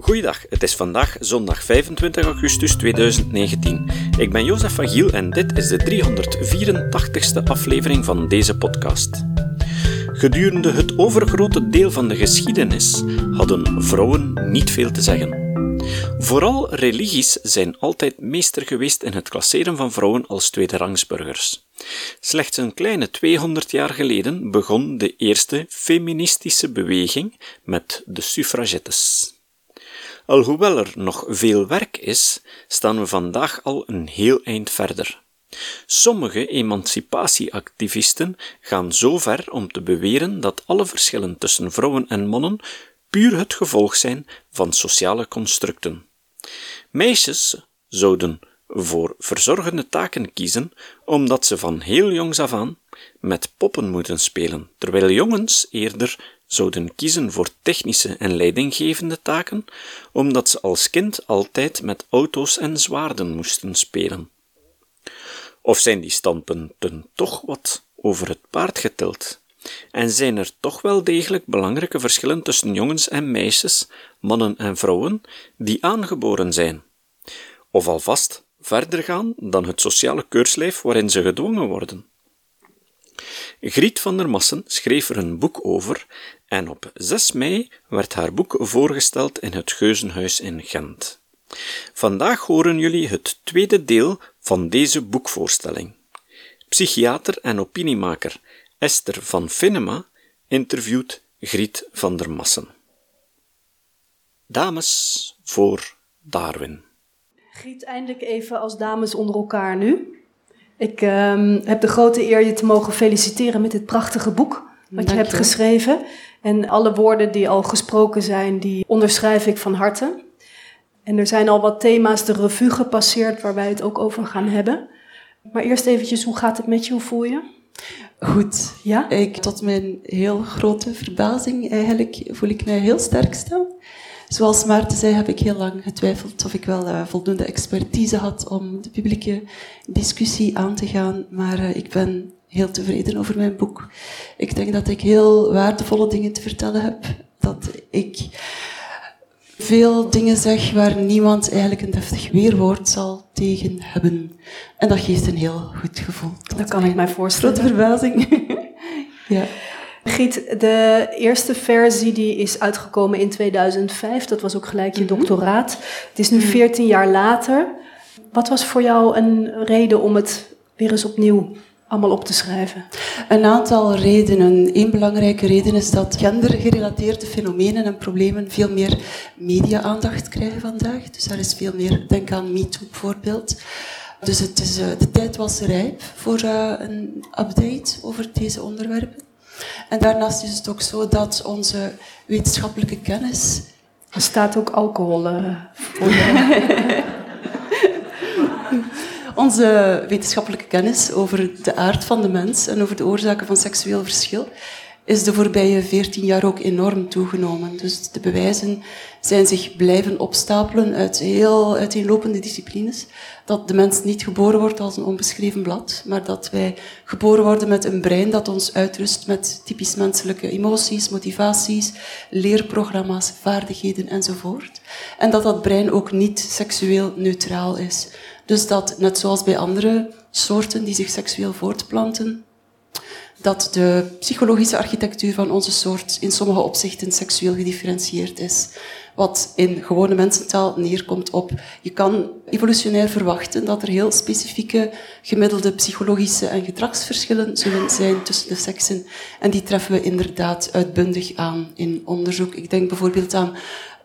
Goeiedag, het is vandaag zondag 25 augustus 2019. Ik ben Jozef van Giel en dit is de 384ste aflevering van deze podcast. Gedurende het overgrote deel van de geschiedenis hadden vrouwen niet veel te zeggen. Vooral religies zijn altijd meester geweest in het klasseren van vrouwen als tweederangsburgers. Slechts een kleine 200 jaar geleden begon de eerste feministische beweging met de suffragettes. Alhoewel er nog veel werk is, staan we vandaag al een heel eind verder. Sommige emancipatieactivisten gaan zo ver om te beweren dat alle verschillen tussen vrouwen en mannen puur het gevolg zijn van sociale constructen. Meisjes zouden voor verzorgende taken kiezen, omdat ze van heel jongs af aan met poppen moeten spelen, terwijl jongens eerder zouden kiezen voor technische en leidinggevende taken, omdat ze als kind altijd met auto's en zwaarden moesten spelen. Of zijn die standpunten toch wat over het paard geteld? En zijn er toch wel degelijk belangrijke verschillen tussen jongens en meisjes, mannen en vrouwen, die aangeboren zijn? Of alvast verder gaan dan het sociale keurslijf waarin ze gedwongen worden? Griet van der Massen schreef er een boek over en op 6 mei werd haar boek voorgesteld in het Geuzenhuis in Gent. Vandaag horen jullie het tweede deel van deze boekvoorstelling. Psychiater en opiniemaker Esther van Finnema interviewt Griet van der Massen. Dames voor Darwin. Griet, eindelijk even als dames onder elkaar nu. Ik um, heb de grote eer je te mogen feliciteren met dit prachtige boek wat je hebt geschreven. En alle woorden die al gesproken zijn, die onderschrijf ik van harte. En er zijn al wat thema's de revue gepasseerd waar wij het ook over gaan hebben. Maar eerst eventjes, hoe gaat het met je? Hoe voel je? Goed. Ja? Ik, tot mijn heel grote verbazing eigenlijk voel ik mij heel sterk staan. Zoals Maarten zei, heb ik heel lang getwijfeld of ik wel uh, voldoende expertise had om de publieke discussie aan te gaan. Maar uh, ik ben heel tevreden over mijn boek. Ik denk dat ik heel waardevolle dingen te vertellen heb. Dat ik veel dingen zeg waar niemand eigenlijk een deftig weerwoord zal tegen hebben. En dat geeft een heel goed gevoel. Dat kan ik mij voorstellen. Grote verbazing. ja. Giet, de eerste versie die is uitgekomen in 2005. Dat was ook gelijk je mhm. doctoraat. Het is nu 14 mhm. jaar later. Wat was voor jou een reden om het weer eens opnieuw allemaal op te schrijven? Een aantal redenen. Eén belangrijke reden is dat gendergerelateerde fenomenen en problemen veel meer media-aandacht krijgen vandaag. Dus daar is veel meer, denk aan MeToo bijvoorbeeld. Dus het is, eh, de tijd was rijp voor uh, een update over deze onderwerpen. En daarnaast is het ook zo dat onze wetenschappelijke kennis. Er staat ook alcohol uh, voor. onze wetenschappelijke kennis over de aard van de mens en over de oorzaken van seksueel verschil is de voorbije veertien jaar ook enorm toegenomen. Dus de bewijzen zijn zich blijven opstapelen uit heel uiteenlopende disciplines. Dat de mens niet geboren wordt als een onbeschreven blad, maar dat wij geboren worden met een brein dat ons uitrust met typisch menselijke emoties, motivaties, leerprogramma's, vaardigheden enzovoort. En dat dat brein ook niet seksueel neutraal is. Dus dat, net zoals bij andere soorten die zich seksueel voortplanten, dat de psychologische architectuur van onze soort in sommige opzichten seksueel gedifferentieerd is. Wat in gewone mensentaal neerkomt op, je kan evolutionair verwachten dat er heel specifieke gemiddelde psychologische en gedragsverschillen zullen zijn tussen de seksen. En die treffen we inderdaad uitbundig aan in onderzoek. Ik denk bijvoorbeeld aan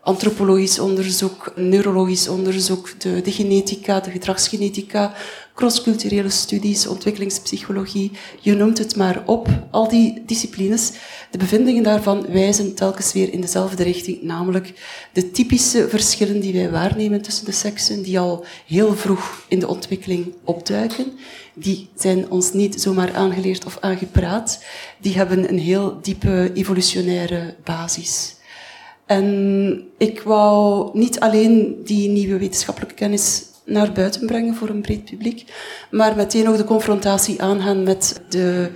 antropologisch onderzoek, neurologisch onderzoek, de, genetica, de gedragsgenetica, crossculturele studies, ontwikkelingspsychologie, je noemt het maar op. Al die disciplines, de bevindingen daarvan wijzen telkens weer in dezelfde richting, namelijk de typische verschillen die wij waarnemen tussen de seksen, die al heel vroeg in de ontwikkeling opduiken. Die zijn ons niet zomaar aangeleerd of aangepraat. Die hebben een heel diepe evolutionaire basis. En ik wou niet alleen die nieuwe wetenschappelijke kennis naar buiten brengen voor een breed publiek, maar meteen ook de confrontatie aangaan met de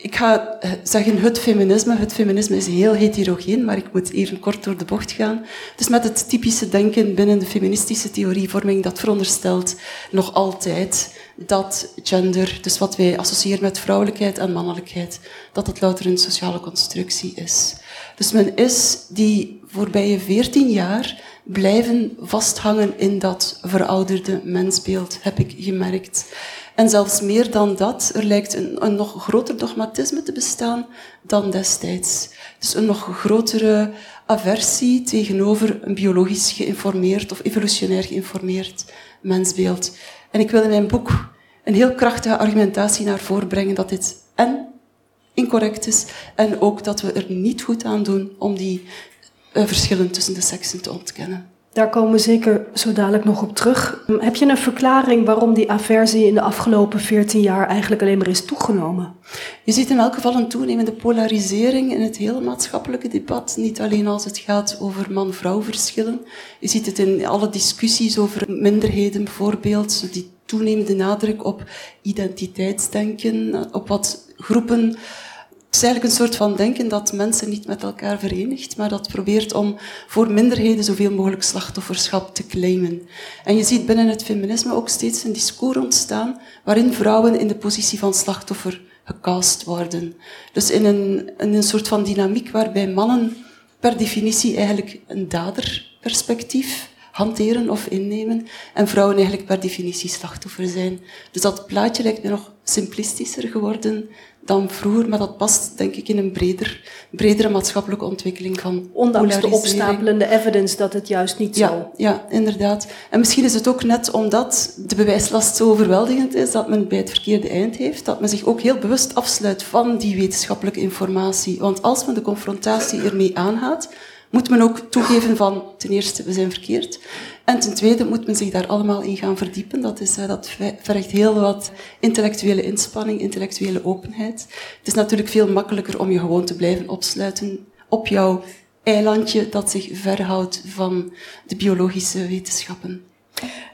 ik ga zeggen het feminisme. Het feminisme is heel heterogeen, maar ik moet even kort door de bocht gaan. Dus met het typische denken binnen de feministische theorievorming, dat veronderstelt nog altijd dat gender, dus wat wij associëren met vrouwelijkheid en mannelijkheid, dat het louter een sociale constructie is. Dus men is die voorbije veertien jaar blijven vasthangen in dat verouderde mensbeeld, heb ik gemerkt. En zelfs meer dan dat, er lijkt een, een, nog groter dogmatisme te bestaan dan destijds. Dus een nog grotere aversie tegenover een biologisch geïnformeerd of evolutionair geïnformeerd mensbeeld. En ik wil in mijn boek een heel krachtige argumentatie naar voren brengen dat dit en incorrect is en ook dat we er niet goed aan doen om die uh, verschillen tussen de seksen te ontkennen. Daar komen we zeker zo dadelijk nog op terug. Heb je een verklaring waarom die aversie in de afgelopen 14 jaar eigenlijk alleen maar is toegenomen? Je ziet in elk geval een toenemende polarisering in het hele maatschappelijke debat. Niet alleen als het gaat over man-vrouw verschillen. Je ziet het in alle discussies over minderheden bijvoorbeeld. Die toenemende nadruk op identiteitsdenken, op wat groepen het is eigenlijk een soort van denken dat mensen niet met elkaar verenigt, maar dat probeert om voor minderheden zoveel mogelijk slachtofferschap te claimen. En je ziet binnen het feminisme ook steeds een discours ontstaan waarin vrouwen in de positie van slachtoffer gecast worden. Dus in een, een soort van dynamiek waarbij mannen per definitie eigenlijk een daderperspectief hanteren of innemen en vrouwen eigenlijk per definitie slachtoffer zijn. Dus dat plaatje lijkt me nog simplistischer geworden dan vroeger, maar dat past denk ik in een breder, bredere maatschappelijke ontwikkeling van Ondanks de opstapelende evidence dat het juist niet ja, zo... Ja, inderdaad. En misschien is het ook net omdat de bewijslast zo overweldigend is dat men bij het verkeerde eind heeft, dat men zich ook heel bewust afsluit van die wetenschappelijke informatie. Want als men de confrontatie ermee aangaat, moet men ook toegeven van, ten eerste, we zijn verkeerd. En ten tweede moet men zich daar allemaal in gaan verdiepen. Dat, is, eh, dat vergt heel wat intellectuele inspanning, intellectuele openheid. Het is natuurlijk veel makkelijker om je gewoon te blijven opsluiten op jouw eilandje dat zich verhoudt van de biologische wetenschappen.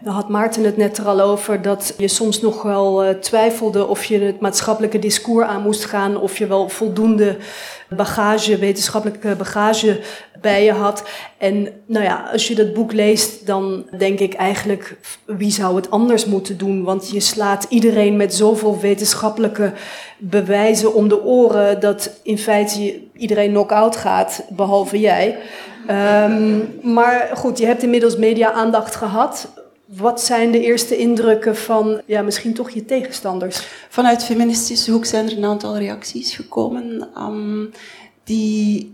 Nou had Maarten het net er al over dat je soms nog wel uh, twijfelde of je het maatschappelijke discours aan moest gaan, of je wel voldoende bagage, wetenschappelijke bagage bij je had. En nou ja, als je dat boek leest, dan denk ik eigenlijk, wie zou het anders moeten doen? Want je slaat iedereen met zoveel wetenschappelijke bewijzen om de oren dat in feite iedereen knock-out gaat, behalve jij. Um, maar goed, je hebt inmiddels media-aandacht gehad. Wat zijn de eerste indrukken van ja, misschien toch je tegenstanders? Vanuit feministische hoek zijn er een aantal reacties gekomen. Um, die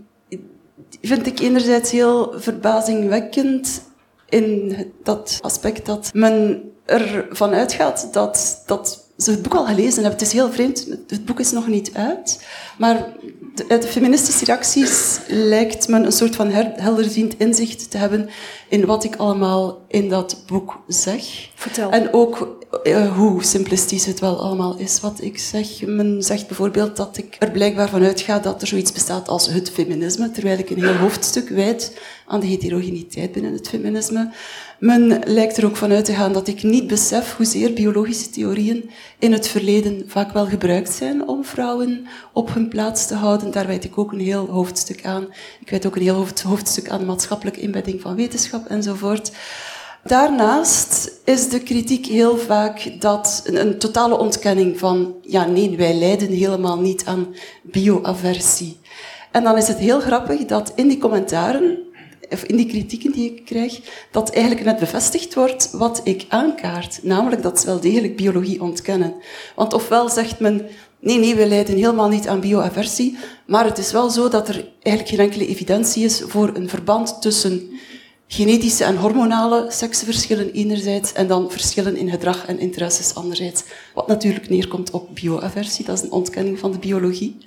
vind ik enerzijds heel verbazingwekkend in dat aspect dat men ervan uitgaat dat, dat ze het boek al gelezen hebben. Het is heel vreemd, het boek is nog niet uit. Maar uit de feministische reacties lijkt men een soort van helderziend inzicht te hebben in wat ik allemaal in dat boek zeg. Vertel. En ook uh, hoe simplistisch het wel allemaal is wat ik zeg. Men zegt bijvoorbeeld dat ik er blijkbaar van uitga dat er zoiets bestaat als het feminisme, terwijl ik een heel hoofdstuk wijd aan de heterogeniteit binnen het feminisme. Men lijkt er ook van uit te gaan dat ik niet besef hoezeer biologische theorieën in het verleden vaak wel gebruikt zijn om vrouwen op hun plaats te houden. Daar wijd ik ook een heel hoofdstuk aan. Ik wijd ook een heel hoofdstuk aan maatschappelijke inbedding van wetenschap enzovoort. Daarnaast is de kritiek heel vaak dat een, totale ontkenning van, ja nee, wij lijden helemaal niet aan bioaversie. En dan is het heel grappig dat in die commentaren, of in die kritieken die ik krijg, dat eigenlijk net bevestigd wordt wat ik aankaart. Namelijk dat ze wel degelijk biologie ontkennen. Want ofwel zegt men, nee, nee, wij lijden helemaal niet aan bioaversie, maar het is wel zo dat er eigenlijk geen enkele evidentie is voor een verband tussen genetische en hormonale seksenverschillen enerzijds en dan verschillen in gedrag en interesses anderzijds. Wat natuurlijk neerkomt op bioaversie, dat is een ontkenning van de biologie.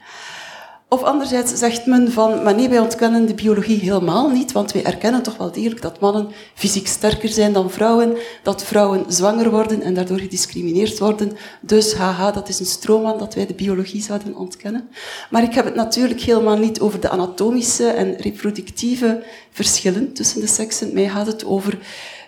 Of anderzijds zegt men van, maar nee, wij ontkennen de biologie helemaal niet, want wij erkennen toch wel degelijk dat mannen fysiek sterker zijn dan vrouwen, dat vrouwen zwanger worden en daardoor gediscrimineerd worden. Dus haha, dat is een stroomman dat wij de biologie zouden ontkennen. Maar ik heb het natuurlijk helemaal niet over de anatomische en reproductieve verschillen tussen de seksen. Mij gaat het over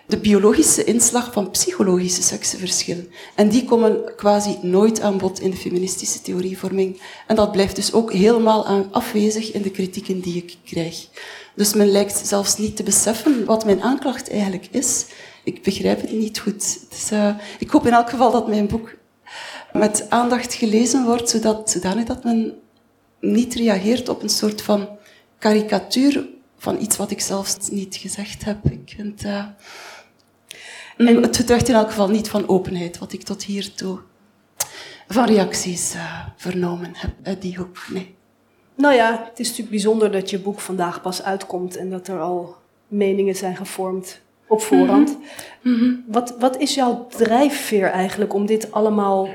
de biologische inslag van psychologische seksenverschillen. En die komen quasi nooit aan bod in de feministische theorievorming. En dat blijft dus ook helemaal afwezig in de kritieken die ik krijg. Dus men lijkt zelfs niet te beseffen wat mijn aanklacht eigenlijk is. Ik begrijp het niet goed. Dus, uh, ik hoop in elk geval dat mijn boek met aandacht gelezen wordt, zodat, zodanig dat men niet reageert op een soort van karikatuur van iets wat ik zelfs niet gezegd heb. Ik vind, uh, en het getuigt in elk geval niet van openheid, wat ik tot hiertoe van reacties uh, vernomen heb uit die hoek. Nee. Nou ja, het is natuurlijk bijzonder dat je boek vandaag pas uitkomt en dat er al meningen zijn gevormd op voorhand. Mm -hmm. wat, wat is jouw drijfveer eigenlijk om dit allemaal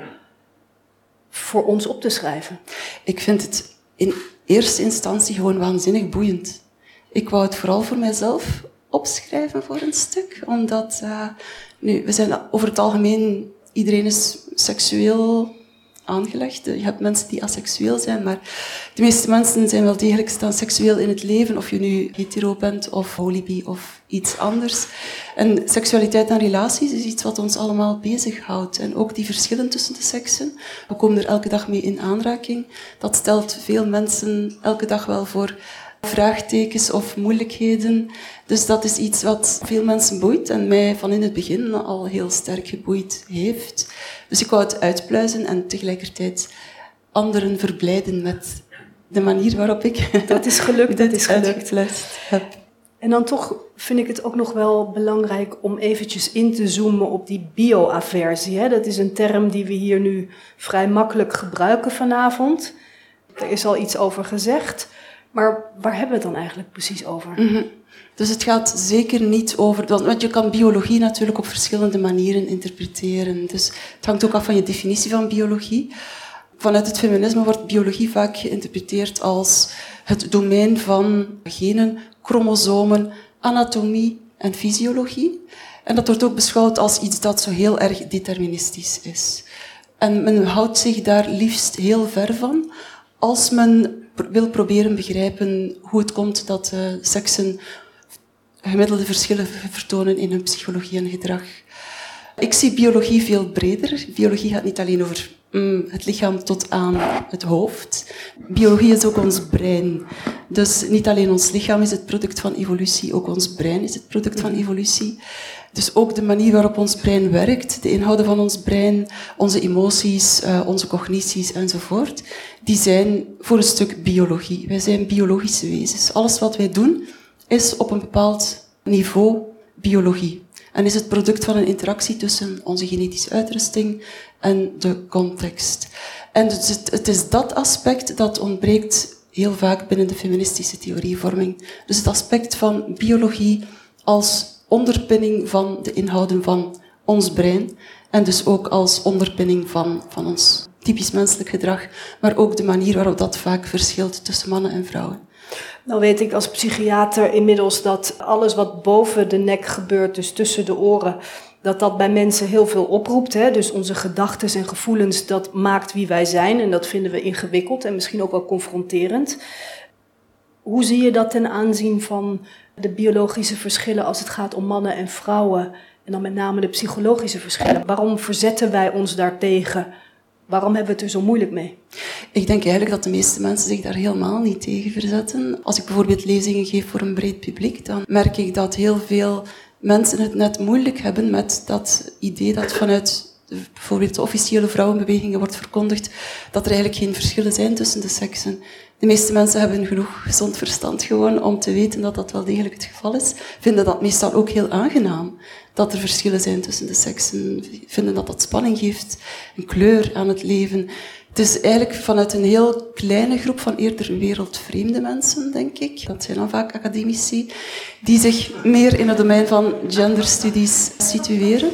voor ons op te schrijven? Ik vind het in eerste instantie gewoon waanzinnig boeiend. Ik wou het vooral voor mijzelf opschrijven voor een stuk, omdat uh, nu, we zijn over het algemeen, iedereen is seksueel aangelegd. Je hebt mensen die asexueel zijn, maar de meeste mensen zijn wel degelijk staan seksueel in het leven, of je nu hetero bent of holibi of iets anders. En seksualiteit en relaties is iets wat ons allemaal bezighoudt. En ook die verschillen tussen de seksen, we komen er elke dag mee in aanraking. Dat stelt veel mensen elke dag wel voor vraagtekens of moeilijkheden. Dus dat is iets wat veel mensen boeit en mij van in het begin al heel sterk geboeid heeft. Dus ik wou het uitpluizen en tegelijkertijd anderen verblijden met de manier waarop ik dat is gelukt, dat is gelukt. heb. En dan toch vind ik het ook nog wel belangrijk om eventjes in te zoomen op die bioaversie. Dat is een term die we hier nu vrij makkelijk gebruiken vanavond. Er is al iets over gezegd. Maar waar hebben we het dan eigenlijk precies over? Mhm. Dus het gaat zeker niet over, want je kan biologie natuurlijk op verschillende manieren interpreteren. Dus het hangt ook af van je definitie van biologie. Vanuit het feminisme wordt biologie vaak geïnterpreteerd als het domein van genen, chromosomen, anatomie en fysiologie. En dat wordt ook beschouwd als iets dat zo heel erg deterministisch is. En men houdt zich daar liefst heel ver van als men wil proberen begrijpen hoe het komt dat uh, seksen gemiddelde verschillen vertonen in hun psychologie en gedrag. Ik zie biologie veel breder. Biologie gaat niet alleen over het lichaam tot aan het hoofd. Biologie is ook ons brein. Dus niet alleen ons lichaam is het product van evolutie, ook ons brein is het product van evolutie. Dus ook de manier waarop ons brein werkt, de inhouden van ons brein, onze emoties, uh, onze cognities enzovoort, die zijn voor een stuk biologie. Wij zijn biologische wezens. Alles wat wij doen is op een bepaald niveau biologie. En is het product van een interactie tussen onze genetische uitrusting en de context. En dus het, het is dat aspect dat ontbreekt heel vaak binnen de feministische theorievorming. Dus het aspect van biologie als onderpinning van de inhouden van ons brein. En dus ook als onderpinning van, van ons typisch menselijk gedrag, maar ook de manier waarop dat vaak verschilt tussen mannen en vrouwen. Nou weet ik als psychiater inmiddels dat alles wat boven de nek gebeurt, dus tussen de oren, dat dat bij mensen heel veel oproept. Hè? Dus onze gedachten en gevoelens, dat maakt wie wij zijn. En dat vinden we ingewikkeld en misschien ook wel confronterend. Hoe zie je dat ten aanzien van de biologische verschillen als het gaat om mannen en vrouwen? En dan met name de psychologische verschillen. Waarom verzetten wij ons daartegen? Waarom hebben we het er zo moeilijk mee? Ik denk eigenlijk dat de meeste mensen zich daar helemaal niet tegen verzetten. Als ik bijvoorbeeld lezingen geef voor een breed publiek, dan merk ik dat heel veel mensen het net moeilijk hebben met dat idee dat vanuit bijvoorbeeld de officiële vrouwenbewegingen wordt verkondigd dat er eigenlijk geen verschillen zijn tussen de seksen. De meeste mensen hebben genoeg gezond verstand gewoon om te weten dat dat wel degelijk het geval is. Vinden dat meestal ook heel aangenaam dat er verschillen zijn tussen de seksen. Vinden dat dat spanning geeft, een kleur aan het leven. Het is eigenlijk vanuit een heel kleine groep van eerder wereldvreemde mensen, denk ik. Dat zijn dan vaak academici, die zich meer in het domein van genderstudies situeren.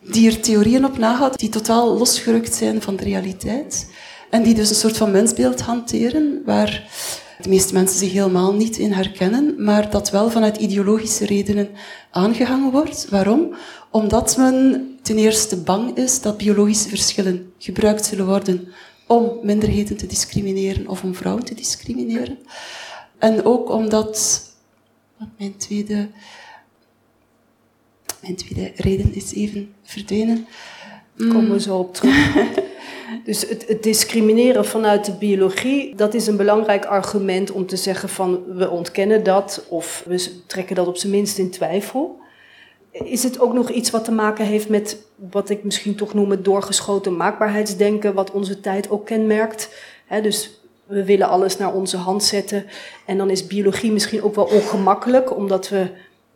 Die er theorieën op nahouden die totaal losgerukt zijn van de realiteit. En die dus een soort van mensbeeld hanteren waar de meeste mensen zich helemaal niet in herkennen, maar dat wel vanuit ideologische redenen aangehangen wordt. Waarom? Omdat men ten eerste bang is dat biologische verschillen gebruikt zullen worden om minderheden te discrimineren of om vrouwen te discrimineren. En ook omdat, wat mijn tweede Mijn tweede reden is even verdwenen. Komen we zo op terug. Dus het, het, discrimineren vanuit de biologie, dat is een belangrijk argument om te zeggen van we ontkennen dat of we trekken dat op zijn minst in twijfel. Is het ook nog iets wat te maken heeft met wat ik misschien toch noem het doorgeschoten maakbaarheidsdenken, wat onze tijd ook kenmerkt? dus we willen alles naar onze hand zetten en dan is biologie misschien ook wel ongemakkelijk, omdat we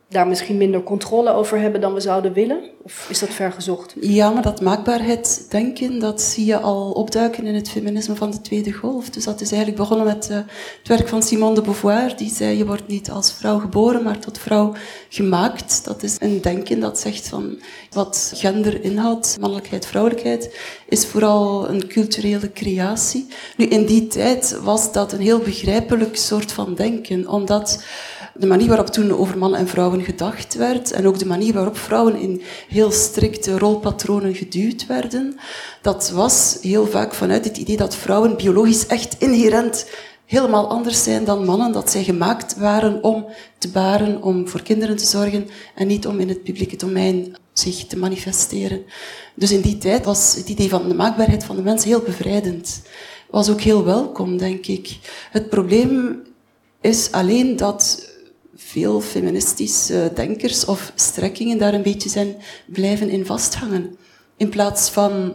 daar misschien minder controle over hebben dan we zouden willen? Of is dat ver gezocht? Ja, maar dat maakbaarheid denken, dat zie je al opduiken in het feminisme van de tweede golf. Dus dat is eigenlijk begonnen met uh, het werk van Simone de Beauvoir. Die zei, je wordt niet als vrouw geboren, maar tot vrouw gemaakt. Dat is een denken dat zegt van wat gender inhoudt, mannelijkheid, vrouwelijkheid, is vooral een culturele creatie. Nu, in die tijd was dat een heel begrijpelijk soort van denken, omdat de manier waarop toen over mannen en vrouwen gedacht werd en ook de manier waarop vrouwen in heel strikte rolpatronen geduwd werden, dat was heel vaak vanuit het idee dat vrouwen biologisch echt inherent helemaal anders zijn dan mannen, dat zij gemaakt waren om te baren, om voor kinderen te zorgen en niet om in het publieke domein zich te manifesteren. Dus in die tijd was het idee van de maakbaarheid van de mens heel bevrijdend. Was ook heel welkom, denk ik. Het probleem is alleen dat veel feministische denkers of strekkingen daar een beetje zijn blijven in vasthangen. In plaats van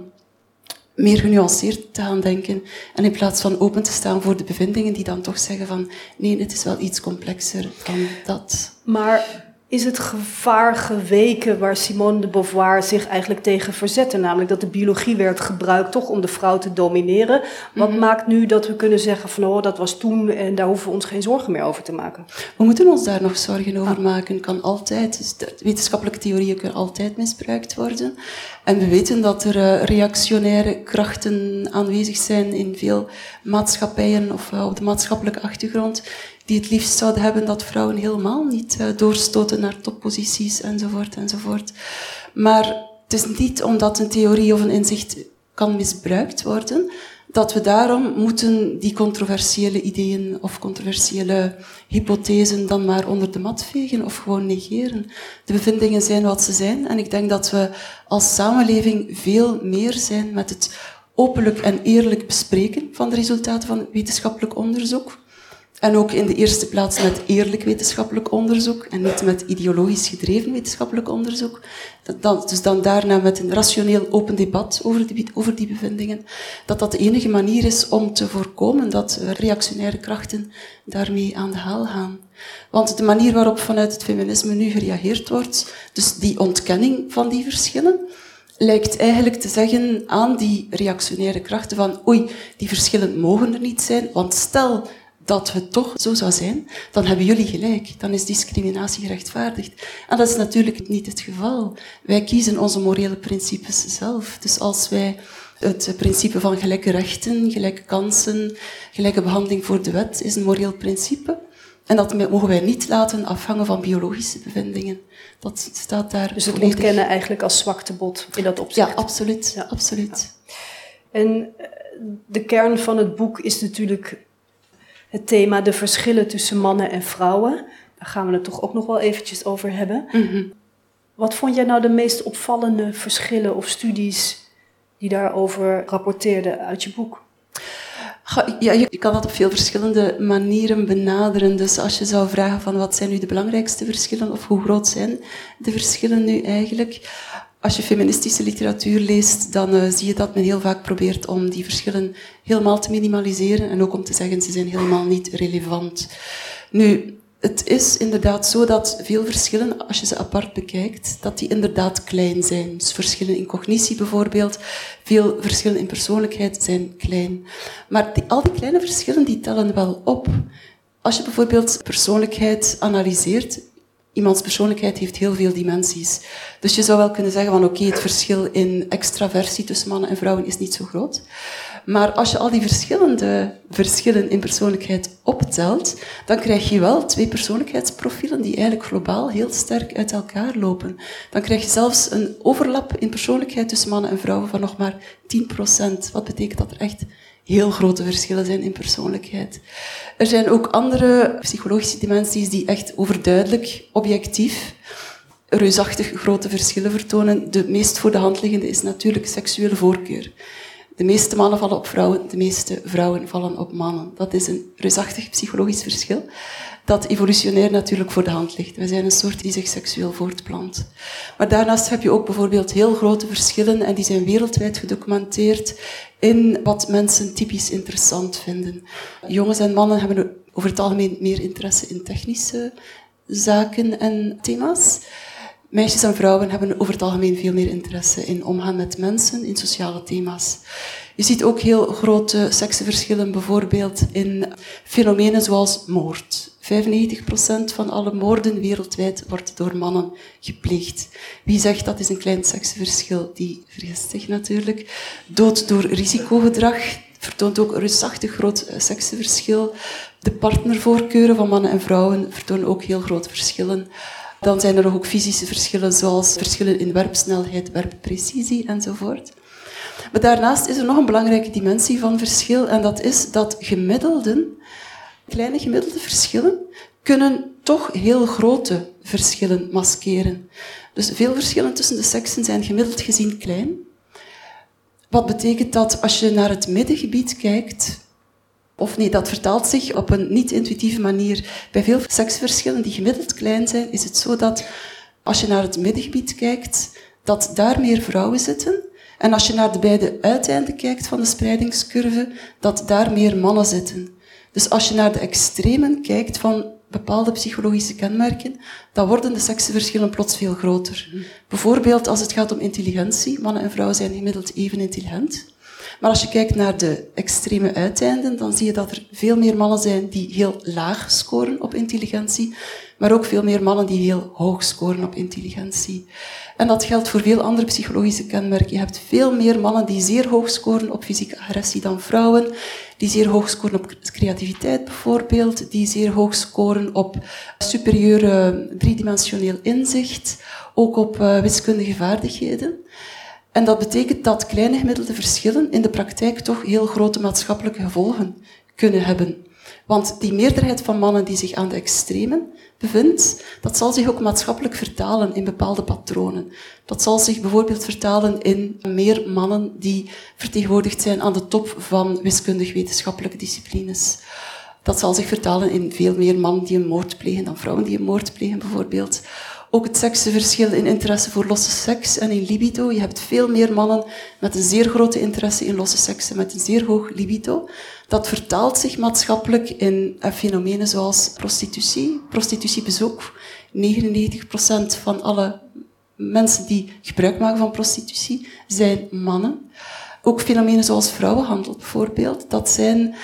meer genuanceerd te gaan denken en in plaats van open te staan voor de bevindingen die dan toch zeggen van nee, het is wel iets complexer dan dat. Maar is het gevaar geweken waar Simone de Beauvoir zich eigenlijk tegen verzette. Namelijk dat de biologie werd gebruikt toch om de vrouw te domineren. Wat mhm. maakt nu dat we kunnen zeggen van oh, dat was toen en daar hoeven we ons geen zorgen meer over te maken? We moeten ons daar nog zorgen over maken. Kan altijd, dus wetenschappelijke theorieën kunnen altijd misbruikt worden. En we weten dat er uh, reactionaire krachten aanwezig zijn in veel maatschappijen of uh, op de maatschappelijke achtergrond die het liefst zouden hebben dat vrouwen helemaal niet uh, doorstoten naar topposities enzovoort enzovoort. Maar het is niet omdat een theorie of een inzicht kan misbruikt worden, dat we daarom moeten die controversiële ideeën of controversiële hypothesen dan maar onder de mat vegen of gewoon negeren. De bevindingen zijn wat ze zijn en ik denk dat we als samenleving veel meer zijn met het openlijk en eerlijk bespreken van de resultaten van wetenschappelijk onderzoek. En ook in de eerste plaats met eerlijk wetenschappelijk onderzoek en niet met ideologisch gedreven wetenschappelijk onderzoek. Dat, dus dan daarna met een rationeel open debat over die, over die bevindingen. Dat dat de enige manier is om te voorkomen dat reactionaire krachten daarmee aan de haal gaan. Want de manier waarop vanuit het feminisme nu gereageerd wordt, dus die ontkenning van die verschillen, lijkt eigenlijk te zeggen aan die reactionaire krachten van oei, die verschillen mogen er niet zijn, want stel dat het toch zo zou zijn, dan hebben jullie gelijk. Dan is discriminatie gerechtvaardigd. En dat is natuurlijk niet het geval. Wij kiezen onze morele principes zelf. Dus als wij het principe van gelijke rechten, gelijke kansen, gelijke behandeling voor de wet is een moreel principe. En dat mogen wij niet laten afhangen van biologische bevindingen. Dat staat daar. Dus het ontkennen eigenlijk als zwaktebod in dat opzicht. Ja, absoluut. Ja. absoluut. En eh, de kern van het boek is natuurlijk het thema de verschillen tussen mannen en vrouwen. Daar gaan we het toch ook nog wel eventjes over hebben. Mhm. Wat vond jij nou de meest opvallende verschillen of studies die daarover rapporteerden uit je boek? Ja, je kan dat op veel verschillende manieren benaderen. Dus als je zou vragen van wat zijn nu de belangrijkste verschillen of hoe groot zijn de verschillen nu eigenlijk, als je feministische literatuur leest, dan uh, zie je dat men heel vaak probeert om die verschillen helemaal te minimaliseren en ook om te zeggen ze zijn helemaal niet relevant. Nu, het is inderdaad zo dat veel verschillen, als je ze apart bekijkt, dat die inderdaad klein zijn. Dus verschillen in cognitie bijvoorbeeld, veel verschillen in persoonlijkheid zijn klein. Maar al die kleine verschillen die tellen wel op. Als je bijvoorbeeld persoonlijkheid analyseert, iemands persoonlijkheid heeft heel veel dimensies. Dus je zou wel kunnen zeggen van oké, het verschil in extraversie tussen mannen en vrouwen is niet zo groot. Maar als je al die verschillende verschillen in persoonlijkheid optelt, dan krijg je wel twee persoonlijkheidsprofielen die eigenlijk globaal heel sterk uit elkaar lopen. Dan krijg je zelfs een overlap in persoonlijkheid tussen mannen en vrouwen van nog maar 10%. Wat betekent dat er echt heel grote verschillen zijn in persoonlijkheid. Er zijn ook andere psychologische dimensies die echt overduidelijk objectief reusachtig grote verschillen vertonen. De meest voor de hand liggende is natuurlijk seksuele voorkeur. De meeste mannen vallen op vrouwen, de meeste vrouwen vallen op mannen. Dat is een reusachtig psychologisch verschil dat evolutionair natuurlijk voor de hand ligt. We zijn een soort die zich seksueel voortplant. Maar daarnaast heb je ook bijvoorbeeld heel grote verschillen, en die zijn wereldwijd gedocumenteerd, in wat mensen typisch interessant vinden. Jongens en mannen hebben over het algemeen meer interesse in technische zaken en thema's. Meisjes en vrouwen hebben over het algemeen veel meer interesse in omgaan met mensen, in sociale thema's. Je ziet ook heel grote seksenverschillen bijvoorbeeld in fenomenen zoals moord. 95% van alle moorden wereldwijd wordt door mannen gepleegd. Wie zegt dat is een klein seksenverschil, die vergist zich natuurlijk. Dood door risicogedrag vertoont ook een reusachtig groot seksenverschil. De partnervoorkeuren van mannen en vrouwen vertonen ook heel grote verschillen. Dan zijn er nog ook fysische verschillen, zoals verschillen in werpsnelheid, werpprecisie enzovoort. Maar daarnaast is er nog een belangrijke dimensie van verschil, en dat is dat gemiddelden, kleine gemiddelde verschillen, kunnen toch heel grote verschillen maskeren. Dus veel verschillen tussen de seksen zijn gemiddeld gezien klein. Wat betekent dat als je naar het middengebied kijkt, of nee, dat vertaalt zich op een niet-intuïtieve manier. Bij veel seksverschillen die gemiddeld klein zijn, is het zo dat als je naar het middengebied kijkt, dat daar meer vrouwen zitten. En als je naar de beide uiteinden kijkt van de spreidingscurve, dat daar meer mannen zitten. Dus als je naar de extremen kijkt van bepaalde psychologische kenmerken, dan worden de seksenverschillen plots veel groter. Bijvoorbeeld als het gaat om intelligentie. Mannen en vrouwen zijn gemiddeld even intelligent. Maar als je kijkt naar de extreme uiteinden, dan zie je dat er veel meer mannen zijn die heel laag scoren op intelligentie, maar ook veel meer mannen die heel hoog scoren op intelligentie. En dat geldt voor veel andere psychologische kenmerken. Je hebt veel meer mannen die zeer hoog scoren op fysieke agressie dan vrouwen, die zeer hoog scoren op creativiteit bijvoorbeeld, die zeer hoog scoren op superieure driedimensioneel inzicht, ook op uh, wiskundige vaardigheden. En dat betekent dat kleine gemiddelde verschillen in de praktijk toch heel grote maatschappelijke gevolgen kunnen hebben. Want die meerderheid van mannen die zich aan de extremen bevindt, dat zal zich ook maatschappelijk vertalen in bepaalde patronen. Dat zal zich bijvoorbeeld vertalen in meer mannen die vertegenwoordigd zijn aan de top van wiskundig-wetenschappelijke disciplines. Dat zal zich vertalen in veel meer mannen die een moord plegen dan vrouwen die een moord plegen, bijvoorbeeld. Ook het seksenverschil in interesse voor losse seks en in libido. Je hebt veel meer mannen met een zeer grote interesse in losse seks en met een zeer hoog libido. Dat vertaalt zich maatschappelijk in eh, fenomenen zoals prostitutie, prostitutiebezoek. 99% van alle mensen die gebruik maken van prostitutie zijn mannen. Ook fenomenen zoals vrouwenhandel bijvoorbeeld. Dat zijn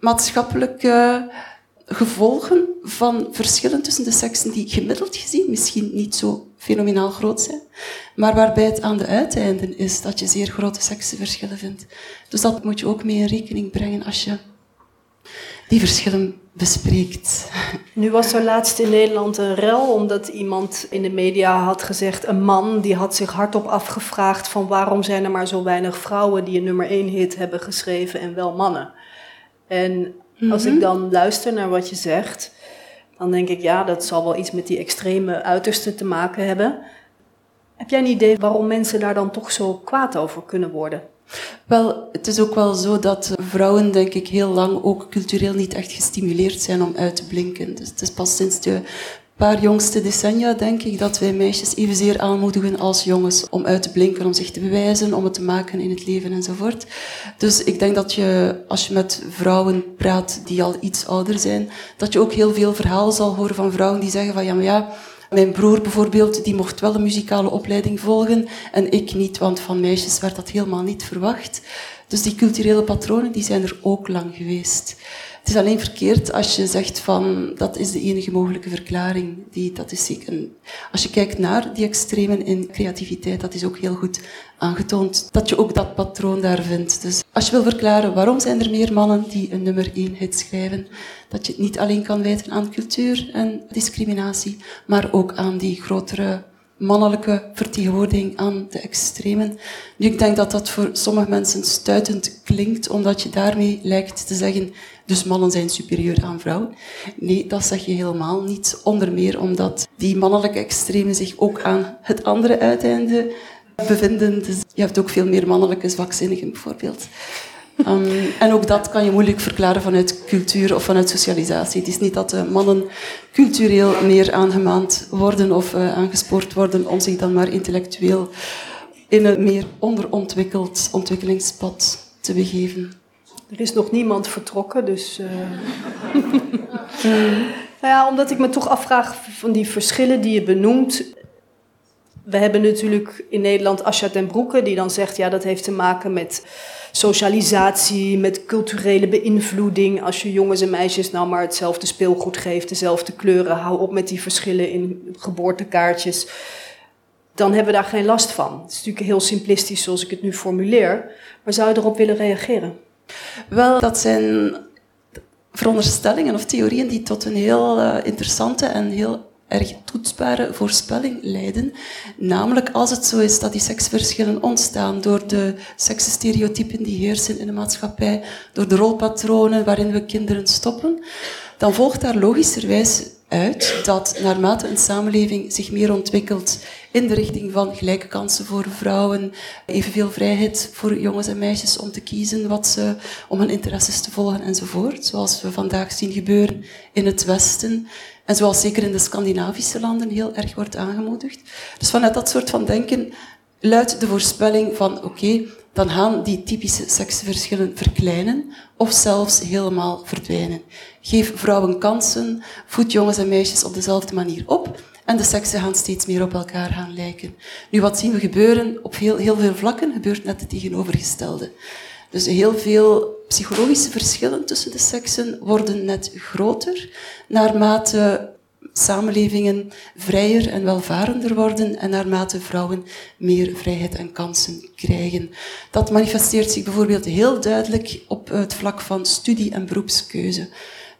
maatschappelijke gevolgen van verschillen tussen de seksen die gemiddeld gezien misschien niet zo fenomenaal groot zijn, maar waarbij het aan de uiteinden is dat je zeer grote seksenverschillen vindt. Dus dat moet je ook mee in rekening brengen als je die verschillen bespreekt. Nu was er laatst in Nederland een rel omdat iemand in de media had gezegd, een man die had zich hardop afgevraagd van waarom zijn er maar zo weinig vrouwen die een nummer één hit hebben geschreven en wel mannen. En als ik mhm. dan luister naar wat je zegt, dan denk ik, ja, dat zal wel iets met die extreme uitersten te maken hebben. Heb jij een idee waarom mensen daar dan toch zo kwaad over kunnen worden? Wel, het is ook wel zo dat vrouwen, denk ik, heel lang ook cultureel niet echt gestimuleerd zijn om uit te blinken. Dus het is pas sinds de paar jongste decennia, denk ik, dat wij meisjes evenzeer aanmoedigen als jongens om uit te blinken, om zich te bewijzen, om het te maken in het leven enzovoort. Dus ik denk dat je, als je met vrouwen praat die al iets ouder zijn, dat je ook heel veel verhalen zal horen van vrouwen die zeggen van ja, maar ja, mijn broer bijvoorbeeld, die mocht wel een muzikale opleiding volgen en ik niet, want van meisjes werd dat helemaal niet verwacht. Dus die culturele patronen, die zijn er ook lang geweest. Het is alleen verkeerd als je zegt van dat is de enige mogelijke verklaring. Die, dat is als je kijkt naar die extremen in creativiteit, dat is ook heel goed aangetoond dat je ook dat patroon daar vindt. Dus als je wil verklaren waarom zijn er meer mannen die een nummer één hit schrijven, dat je het niet alleen kan wijten aan cultuur en discriminatie, maar ook aan die grotere mannelijke vertegenwoordiging aan de extremen. Nu, ik denk dat dat voor sommige mensen stuitend klinkt, omdat je daarmee lijkt te zeggen, dus mannen zijn superieur aan vrouwen. Nee, dat zeg je helemaal niet. Onder meer omdat die mannelijke extremen zich ook aan het andere uiteinde bevinden. Dus je hebt ook veel meer mannelijke zwakzinnigen bijvoorbeeld. Um, en ook dat kan je moeilijk verklaren vanuit cultuur of vanuit socialisatie. Het is niet dat mannen cultureel meer aangemaand worden of uh, aangespoord worden om zich dan maar intellectueel in een meer onderontwikkeld ontwikkelingspad te begeven. Er is nog niemand vertrokken, dus. Uh... nou ja, omdat ik me toch afvraag van die verschillen die je benoemt. We hebben natuurlijk in Nederland Asja ten Broeke, die dan zegt: ja, dat heeft te maken met socialisatie, met culturele beïnvloeding. Als je jongens en meisjes nou maar hetzelfde speelgoed geeft, dezelfde kleuren, hou op met die verschillen in geboortekaartjes. Dan hebben we daar geen last van. Het is natuurlijk heel simplistisch zoals ik het nu formuleer. Maar zou je erop willen reageren? Wel, dat zijn veronderstellingen of theorieën die tot een heel uh, interessante en heel erg toetsbare voorspelling leiden. Namelijk als het zo is dat die seksverschillen ontstaan door de seksstereotypen die heersen in de maatschappij, door de rolpatronen waarin we kinderen stoppen, dan volgt daar logischerwijs uit dat naarmate een samenleving zich meer ontwikkelt in de richting van gelijke kansen voor vrouwen, evenveel vrijheid voor jongens en meisjes om te kiezen wat ze, om hun interesses te volgen enzovoort, zoals we vandaag zien gebeuren in het Westen en zoals zeker in de Scandinavische landen heel erg wordt aangemoedigd. Dus vanuit dat soort van denken luidt de voorspelling van oké, dan gaan die typische seksverschillen verkleinen of zelfs helemaal verdwijnen. Geef vrouwen kansen, voed jongens en meisjes op dezelfde manier op en de seksen gaan steeds meer op elkaar gaan lijken. Nu, wat zien we gebeuren? Op heel, heel veel vlakken gebeurt net het tegenovergestelde. Dus heel veel psychologische verschillen tussen de seksen worden net groter naarmate samenlevingen vrijer en welvarender worden en naarmate vrouwen meer vrijheid en kansen krijgen. Dat manifesteert zich bijvoorbeeld heel duidelijk op het vlak van studie- en beroepskeuze.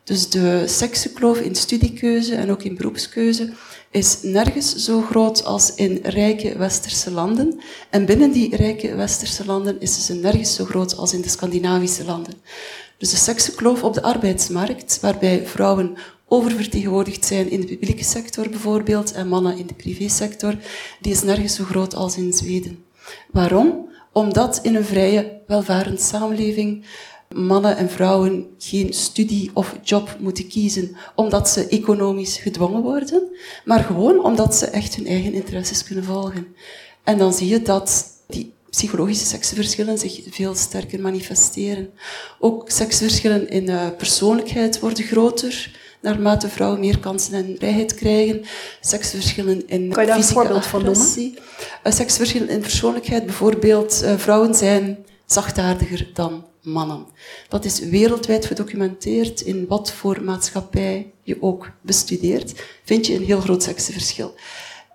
Dus de seksenkloof in studiekeuze en ook in beroepskeuze is nergens zo groot als in rijke westerse landen. En binnen die rijke westerse landen is ze nergens zo groot als in de Scandinavische landen. Dus de seksenkloof op de arbeidsmarkt, waarbij vrouwen oververtegenwoordigd zijn in de publieke sector bijvoorbeeld en mannen in de privésector, die is nergens zo groot als in Zweden. Waarom? Omdat in een vrije, welvarende samenleving mannen en vrouwen geen studie of job moeten kiezen omdat ze economisch gedwongen worden, maar gewoon omdat ze echt hun eigen interesses kunnen volgen. En dan zie je dat die psychologische seksverschillen zich veel sterker manifesteren. Ook seksverschillen in uh, persoonlijkheid worden groter naarmate vrouwen meer kansen en vrijheid krijgen. Seksverschillen in kan je daar een voorbeeld van noemen? Uh, seksverschillen in persoonlijkheid, bijvoorbeeld uh, vrouwen zijn zachtaardiger dan mannen. Dat is wereldwijd gedocumenteerd in wat voor maatschappij je ook bestudeert, vind je een heel groot seksverschil.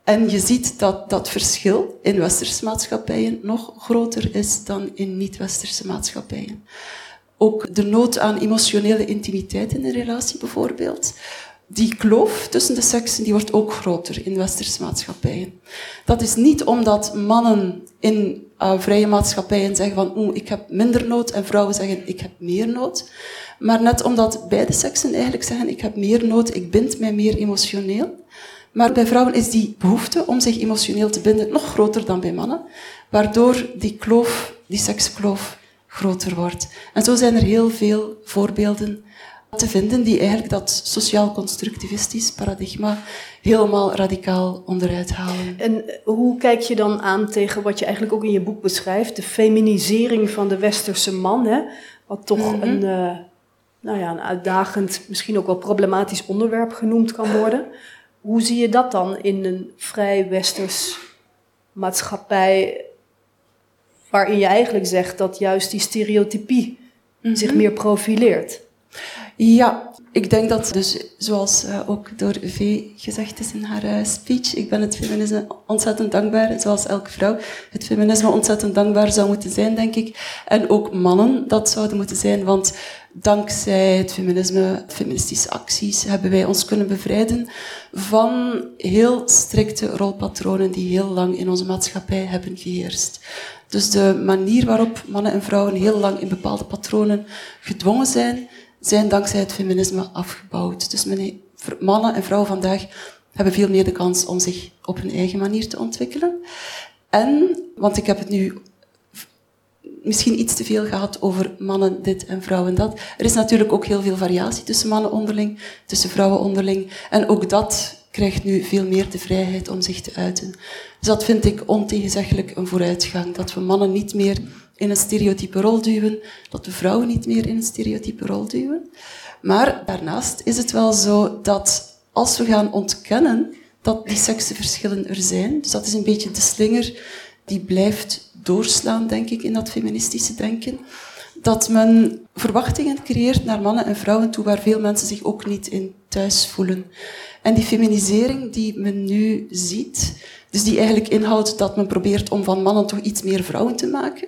En je ziet dat dat verschil in westerse maatschappijen nog groter is dan in niet-westerse maatschappijen. Ook de nood aan emotionele intimiteit in een relatie bijvoorbeeld. Die kloof tussen de seksen die wordt ook groter in westerse maatschappijen. Dat is niet omdat mannen in uh, vrije maatschappijen zeggen van oeh, ik heb minder nood en vrouwen zeggen ik heb meer nood. Maar net omdat beide seksen eigenlijk zeggen ik heb meer nood, ik bind mij meer emotioneel. Maar bij vrouwen is die behoefte om zich emotioneel te binden nog groter dan bij mannen, waardoor die kloof, die sekskloof, groter wordt. En zo zijn er heel veel voorbeelden te vinden die eigenlijk dat sociaal-constructivistisch paradigma helemaal radicaal onderuit halen. En hoe kijk je dan aan tegen wat je eigenlijk ook in je boek beschrijft, de feminisering van de westerse man, hè? wat toch mhm. een, uh, nou ja, een uitdagend, misschien ook wel problematisch onderwerp genoemd kan worden. Hoe zie je dat dan in een vrij westers maatschappij, waarin je eigenlijk zegt dat juist die stereotypie zich mhm. meer profileert? Ja, ik denk dat, dus, zoals uh, ook door V gezegd is in haar uh, speech, ik ben het feminisme ontzettend dankbaar, zoals elke vrouw het feminisme ontzettend dankbaar zou moeten zijn, denk ik. En ook mannen dat zouden moeten zijn, want dankzij het feminisme, feministische acties, hebben wij ons kunnen bevrijden van heel strikte rolpatronen die heel lang in onze maatschappij hebben geheerst. Dus de manier waarop mannen en vrouwen heel lang in bepaalde patronen gedwongen zijn, zijn dankzij het feminisme afgebouwd. Dus mannen en vrouwen vandaag hebben veel meer de kans om zich op hun eigen manier te ontwikkelen. En, want ik heb het nu misschien iets te veel gehad over mannen dit en vrouwen dat. Er is natuurlijk ook heel veel variatie tussen mannen onderling, tussen vrouwen onderling. En ook dat krijgt nu veel meer de vrijheid om zich te uiten. Dus dat vind ik ontegenzeggelijk een vooruitgang. Dat we mannen niet meer in een stereotype rol duwen, dat we vrouwen niet meer in een stereotype rol duwen. Maar daarnaast is het wel zo dat als we gaan ontkennen dat die seksenverschillen er zijn, dus dat is een beetje de slinger die blijft doorslaan, denk ik, in dat feministische denken, dat men verwachtingen creëert naar mannen en vrouwen toe waar veel mensen zich ook niet in thuis voelen. En die feminisering die men nu ziet, dus die eigenlijk inhoudt dat men probeert om van mannen toch iets meer vrouwen te maken.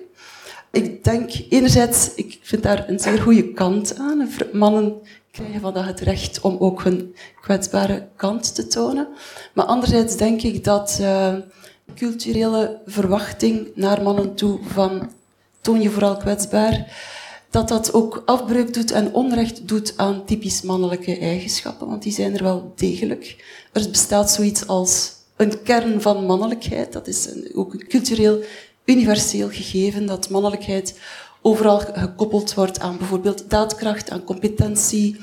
Ik denk enerzijds, ik vind daar een zeer goede kant aan. Mannen krijgen vandaag het recht om ook hun kwetsbare kant te tonen. Maar anderzijds denk ik dat uh, culturele verwachting naar mannen toe van toon je vooral kwetsbaar, dat dat ook afbreuk doet en onrecht doet aan typisch mannelijke eigenschappen, want die zijn er wel degelijk. Er bestaat zoiets als een kern van mannelijkheid, dat is ook een cultureel universeel gegeven, dat mannelijkheid overal gekoppeld wordt aan bijvoorbeeld daadkracht, aan competentie,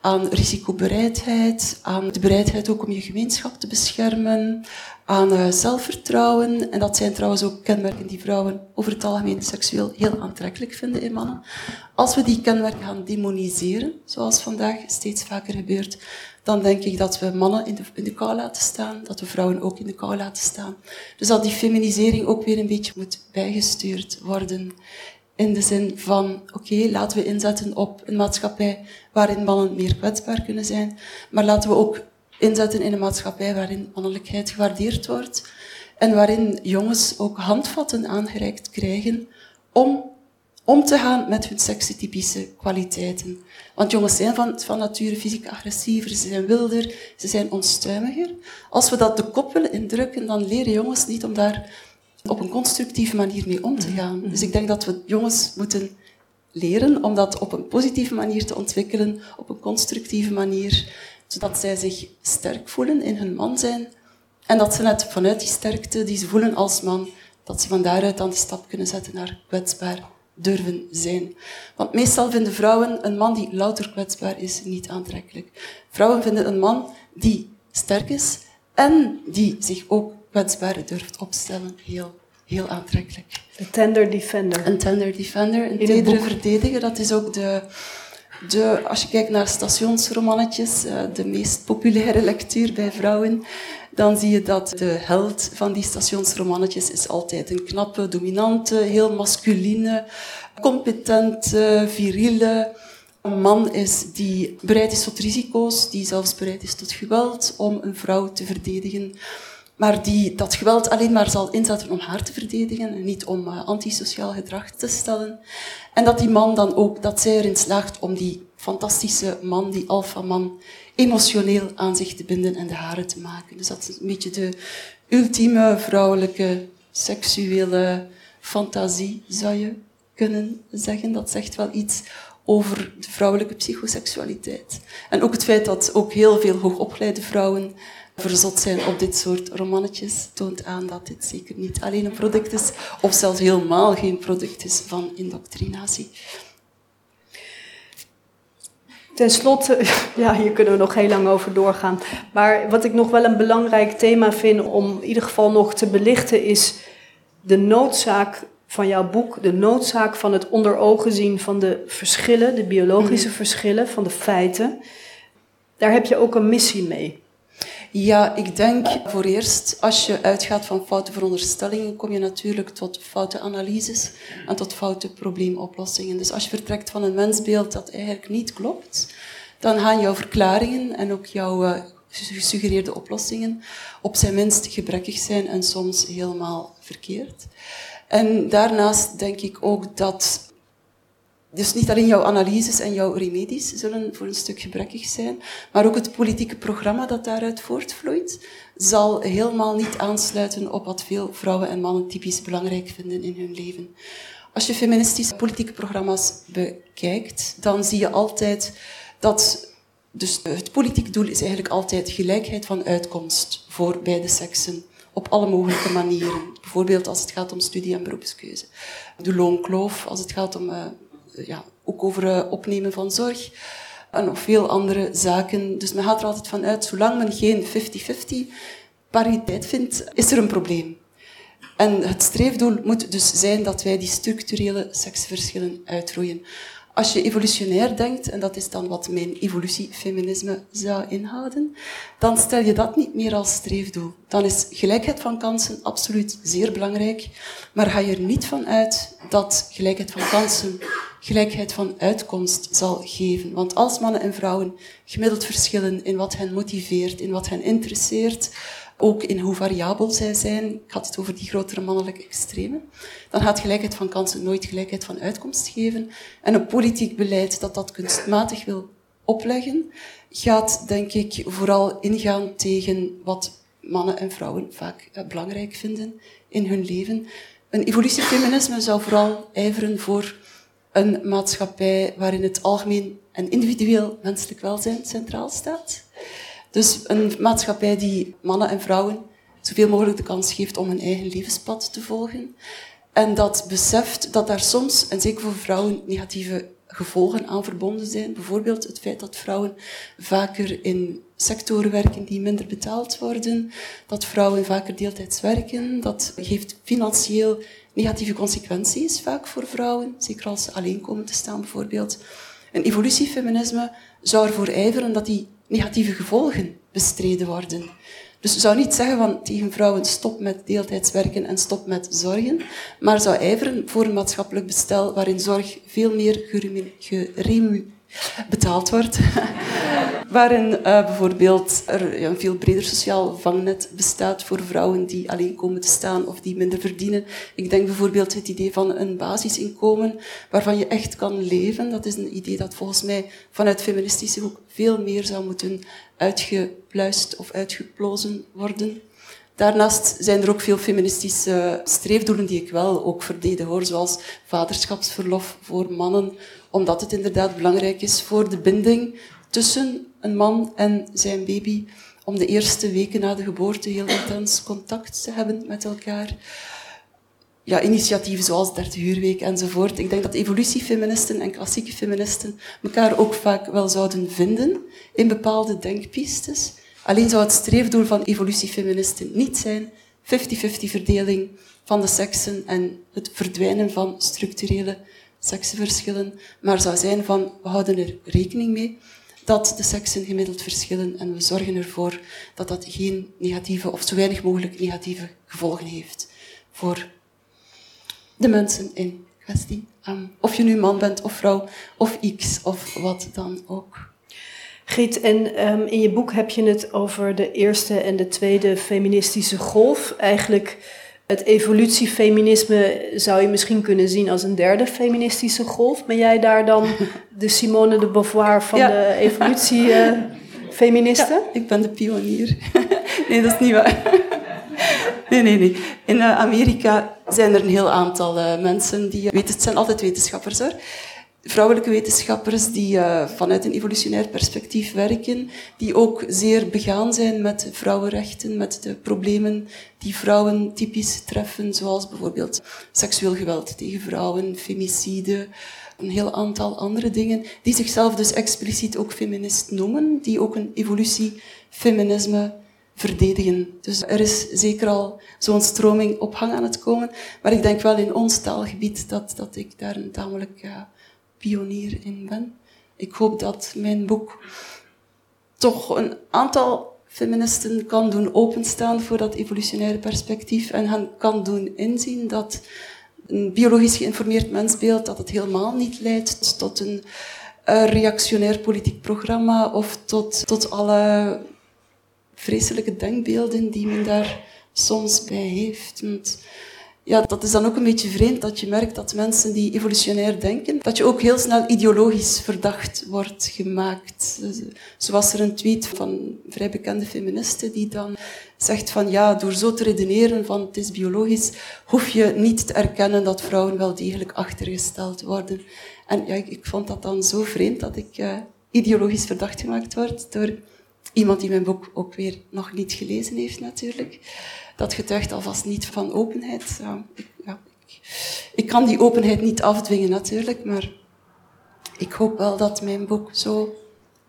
aan risicobereidheid, aan de bereidheid ook om je gemeenschap te beschermen, aan uh, zelfvertrouwen. En dat zijn trouwens ook kenmerken die vrouwen over het algemeen seksueel heel aantrekkelijk vinden in mannen. Als we die kenmerken gaan demoniseren, zoals vandaag steeds vaker gebeurt, dan denk ik dat we mannen in de, in de kou laten staan, dat we vrouwen ook in de kou laten staan. Dus dat die feminisering ook weer een beetje moet bijgestuurd worden. In de zin van, oké, laten we inzetten op een maatschappij waarin mannen meer kwetsbaar kunnen zijn, maar laten we ook inzetten in een maatschappij waarin mannelijkheid gewaardeerd wordt en waarin jongens ook handvatten aangereikt krijgen om om te gaan met hun sekstypische kwaliteiten. Want jongens zijn van, van nature fysiek agressiever, ze zijn wilder, ze zijn onstuimiger. Als we dat de kop willen indrukken, dan leren jongens niet om daar op een constructieve manier mee om te mhm. gaan. Dus ik denk dat we jongens moeten leren om dat op een positieve manier te ontwikkelen, op een constructieve manier, zodat zij zich sterk voelen in hun man zijn en dat ze net vanuit die sterkte die ze voelen als man, dat ze van daaruit dan die stap kunnen zetten naar kwetsbaar durven zijn. Want meestal vinden vrouwen een man die louter kwetsbaar is niet aantrekkelijk. Vrouwen vinden een man die sterk is en die zich ook kwetsbaar durft opstellen heel, heel aantrekkelijk. Een tender defender. Een tender defender, een tedere verdediger. Dat is ook de, de, als je kijkt naar stationsromannetjes, eh, de meest populaire lectuur bij vrouwen, dan zie je dat de held van die stationsromannetjes is altijd een knappe, dominante, heel masculine, competente, viriele man is die bereid is tot risico's, die zelfs bereid is tot geweld om een vrouw te verdedigen maar die dat geweld alleen maar zal inzetten om haar te verdedigen en niet om uh, antisociaal gedrag te stellen. En dat die man dan ook, dat zij erin slaagt om die fantastische man, die alfaman, emotioneel aan zich te binden en de haren te maken. Dus dat is een beetje de ultieme vrouwelijke seksuele fantasie, zou je kunnen zeggen. Dat zegt wel iets over de vrouwelijke psychoseksualiteit. En ook het feit dat ook heel veel hoogopgeleide vrouwen verzot zijn op dit soort romannetjes, toont aan dat dit zeker niet alleen een product is, of zelfs helemaal geen product is van indoctrinatie. Ten slotte, ja, hier kunnen we nog heel lang over doorgaan. Maar wat ik nog wel een belangrijk thema vind om in ieder geval nog te belichten, is de noodzaak van jouw boek, de noodzaak van het onder ogen zien van de verschillen, de biologische mm. verschillen, van de feiten. Daar heb je ook een missie mee. Ja, ik denk voor eerst, als je uitgaat van foute veronderstellingen, kom je natuurlijk tot foute analyses en tot foute probleemoplossingen. Dus als je vertrekt van een mensbeeld dat eigenlijk niet klopt, dan gaan jouw verklaringen en ook jouw uh, gesuggereerde oplossingen op zijn minst gebrekkig zijn en soms helemaal verkeerd. En daarnaast denk ik ook dat dus niet alleen jouw analyses en jouw remedies zullen voor een stuk gebrekkig zijn, maar ook het politieke programma dat daaruit voortvloeit, zal helemaal niet aansluiten op wat veel vrouwen en mannen typisch belangrijk vinden in hun leven. Als je feministische politieke programma's bekijkt, dan zie je altijd dat dus het politieke doel is eigenlijk altijd gelijkheid van uitkomst voor beide seksen op alle mogelijke manieren. Bijvoorbeeld als het gaat om studie- en beroepskeuze. De loonkloof, als het gaat om, uh, ja, ook over uh, opnemen van zorg. En nog veel andere zaken. Dus men gaat er altijd van uit, zolang men geen 50-50 pariteit vindt, is er een probleem. En het streefdoel moet dus zijn dat wij die structurele seksverschillen uitroeien. Als je evolutionair denkt, en dat is dan wat mijn evolutiefeminisme zou inhouden, dan stel je dat niet meer als streefdoel. Dan is gelijkheid van kansen absoluut zeer belangrijk, maar ga je er niet van uit dat gelijkheid van kansen gelijkheid van uitkomst zal geven. Want als mannen en vrouwen gemiddeld verschillen in wat hen motiveert, in wat hen interesseert, ook in hoe variabel zij zijn. Ik had het over die grotere mannelijke extremen. Dan gaat gelijkheid van kansen nooit gelijkheid van uitkomst geven. En een politiek beleid dat dat kunstmatig wil opleggen, gaat denk ik vooral ingaan tegen wat mannen en vrouwen vaak eh, belangrijk vinden in hun leven. Een evolutiefeminisme zou vooral ijveren voor een maatschappij waarin het algemeen en individueel menselijk welzijn centraal staat. Dus een maatschappij die mannen en vrouwen zoveel mogelijk de kans geeft om hun eigen levenspad te volgen. En dat beseft dat daar soms, en zeker voor vrouwen, negatieve gevolgen aan verbonden zijn. Bijvoorbeeld het feit dat vrouwen vaker in sectoren werken die minder betaald worden, dat vrouwen vaker deeltijds werken. Dat geeft financieel negatieve consequenties vaak voor vrouwen, zeker als ze alleen komen te staan bijvoorbeeld. Een evolutiefeminisme zou ervoor ijveren dat die negatieve gevolgen bestreden worden. Dus zou niet zeggen van tegen vrouwen stop met deeltijdswerken en stop met zorgen, maar zou ijveren voor een maatschappelijk bestel waarin zorg veel meer geremu betaald wordt. Waarin uh, bijvoorbeeld er een veel breder sociaal vangnet bestaat voor vrouwen die alleen komen te staan of die minder verdienen. Ik denk bijvoorbeeld het idee van een basisinkomen waarvan je echt kan leven. Dat is een idee dat volgens mij vanuit feministische hoek veel meer zou moeten uitgepluist of uitgeplozen worden. Daarnaast zijn er ook veel feministische streefdoelen die ik wel ook verdedig hoor, zoals vaderschapsverlof voor mannen, omdat het inderdaad belangrijk is voor de binding tussen een man en zijn baby, om de eerste weken na de geboorte heel intens contact te hebben met elkaar. Ja, initiatieven zoals 30 uurweek enzovoort. Ik denk dat evolutiefeministen en klassieke feministen elkaar ook vaak wel zouden vinden in bepaalde denkpistes. Alleen zou het streefdoel van evolutiefeministen niet zijn 50-50 verdeling van de seksen en het verdwijnen van structurele seksenverschillen, maar zou zijn van we houden er rekening mee dat de seksen gemiddeld verschillen en we zorgen ervoor dat dat geen negatieve of zo weinig mogelijk negatieve gevolgen heeft voor de mensen in kwestie. Um, of je nu man bent of vrouw of x of wat dan ook. Griet, en um, in je boek heb je het over de eerste en de tweede feministische golf. Eigenlijk het evolutiefeminisme zou je misschien kunnen zien als een derde feministische golf. Ben jij daar dan de Simone de Beauvoir van de evolutiefeministen? ja, ik ben de pionier. nee, dat is niet waar. Nee, nee, nee. In uh, Amerika zijn er een heel aantal uh, mensen die... Weet, het zijn altijd wetenschappers, hoor vrouwelijke wetenschappers die uh, vanuit een evolutionair perspectief werken, die ook zeer begaan zijn met vrouwenrechten, met de problemen die vrouwen typisch treffen, zoals bijvoorbeeld seksueel geweld tegen vrouwen, femicide, een heel aantal andere dingen, die zichzelf dus expliciet ook feminist noemen, die ook een evolutiefeminisme verdedigen. Dus er is zeker al zo'n stroming op gang aan het komen, maar ik denk wel in ons taalgebied dat, dat ik daar een tamelijk... Ja, pionier in ben. Ik hoop dat mijn boek toch een aantal feministen kan doen openstaan voor dat evolutionaire perspectief en hen kan doen inzien dat een biologisch geïnformeerd mensbeeld dat het helemaal niet leidt tot een reactionair politiek programma of tot, tot alle vreselijke denkbeelden die men daar soms bij heeft. Ja, dat is dan ook een beetje vreemd dat je merkt dat mensen die evolutionair denken, dat je ook heel snel ideologisch verdacht wordt gemaakt. Dus, zo was er een tweet van een vrij bekende feministe die dan zegt van ja, door zo te redeneren van het is biologisch, hoef je niet te erkennen dat vrouwen wel degelijk achtergesteld worden. En ja, ik, vond dat dan zo vreemd dat ik uh, ideologisch verdacht gemaakt word door iemand die mijn boek ook weer nog niet gelezen heeft natuurlijk dat getuigt alvast niet van openheid. Ja, ik, ja, ik, ik, kan die openheid niet afdwingen natuurlijk, maar ik hoop wel dat mijn boek zo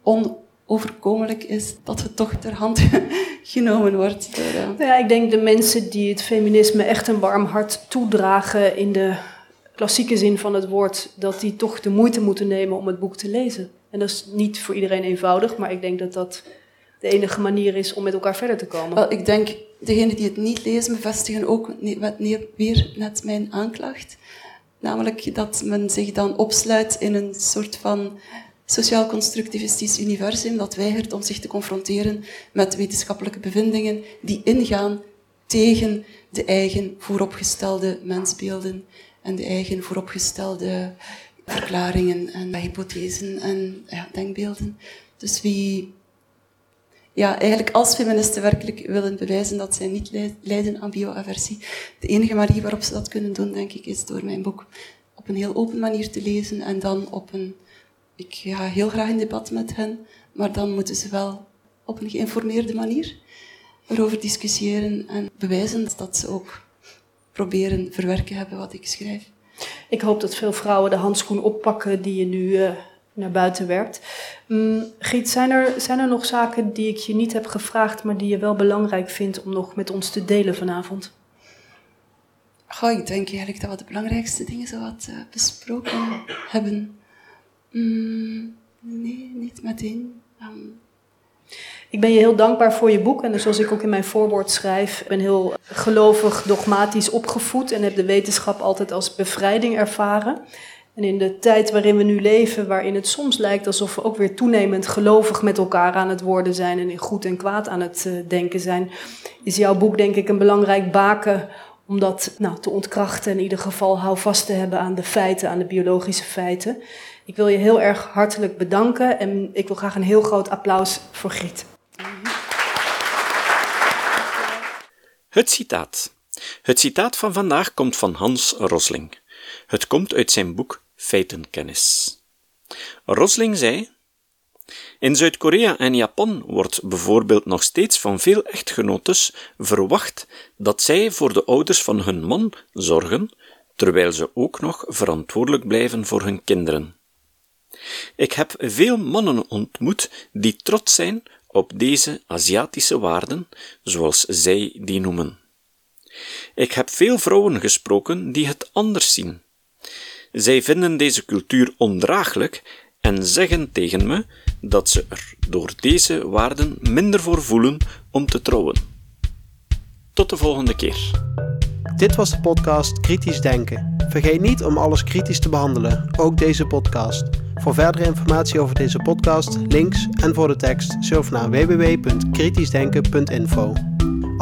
onoverkomelijk is dat het toch ter hand genomen wordt. Door, uh... ja, ik denk de mensen die het feminisme echt een warm hart toedragen in de klassieke zin van het woord, dat die toch de moeite moeten nemen om het boek te lezen. En dat is niet voor iedereen eenvoudig, maar ik denk dat dat de enige manier is om met elkaar verder te komen. Wel, ik denk, degenen die het niet lezen bevestigen ook weer net mijn aanklacht. Namelijk dat men zich dan opsluit in een soort van sociaal constructivistisch universum dat weigert om zich te confronteren met wetenschappelijke bevindingen die ingaan tegen de eigen vooropgestelde mensbeelden en de eigen vooropgestelde verklaringen en hypothesen en ja, denkbeelden. Dus wie ja, eigenlijk als feministen werkelijk willen bewijzen dat zij niet lijden aan bioaversie, de enige manier waarop ze dat kunnen doen, denk ik, is door mijn boek op een heel open manier te lezen en dan op een... Ik ga heel graag in debat met hen, maar dan moeten ze wel op een geïnformeerde manier erover discussiëren en bewijzen dat ze ook proberen verwerken hebben wat ik schrijf. Ik hoop dat veel vrouwen de handschoen oppakken die je nu uh, naar buiten werpt. Um, Giet, zijn er, zijn er nog zaken die ik je niet heb gevraagd, maar die je wel belangrijk vindt om nog met ons te delen vanavond? Goh, ik denk eigenlijk dat we de belangrijkste dingen zo wat uh, besproken hebben. Mm, nee, niet meteen. Um. Ik ben je heel dankbaar voor je boek. En zoals ik ook in mijn voorwoord schrijf, ben heel gelovig, dogmatisch opgevoed en heb de wetenschap altijd als bevrijding ervaren. En in de tijd waarin we nu leven, waarin het soms lijkt alsof we ook weer toenemend gelovig met elkaar aan het worden zijn en in goed en kwaad aan het uh, denken zijn, is jouw boek denk ik een belangrijk baken om dat nou, te ontkrachten. In ieder geval hou vast te hebben aan de feiten, aan de biologische feiten. Ik wil je heel erg hartelijk bedanken en ik wil graag een heel groot applaus voor Griet. Het citaat. Het citaat van vandaag komt van Hans Rosling. Het komt uit zijn boek feitenkennis. Rosling zei: In Zuid-Korea en Japan wordt bijvoorbeeld nog steeds van veel echtgenotes verwacht dat zij voor de ouders van hun man zorgen, terwijl ze ook nog verantwoordelijk blijven voor hun kinderen. Ik heb veel mannen ontmoet die trots zijn op deze Aziatische waarden, zoals zij die noemen. Ik heb veel vrouwen gesproken die het anders zien zij vinden deze cultuur ondraaglijk en zeggen tegen me dat ze er door deze waarden minder voor voelen om te trouwen. Tot de volgende keer. Dit was de podcast Kritisch Denken. Vergeet niet om alles kritisch te behandelen, ook deze podcast. Voor verdere informatie over deze podcast, links en voor de tekst, surf naar www.kritischdenken.info.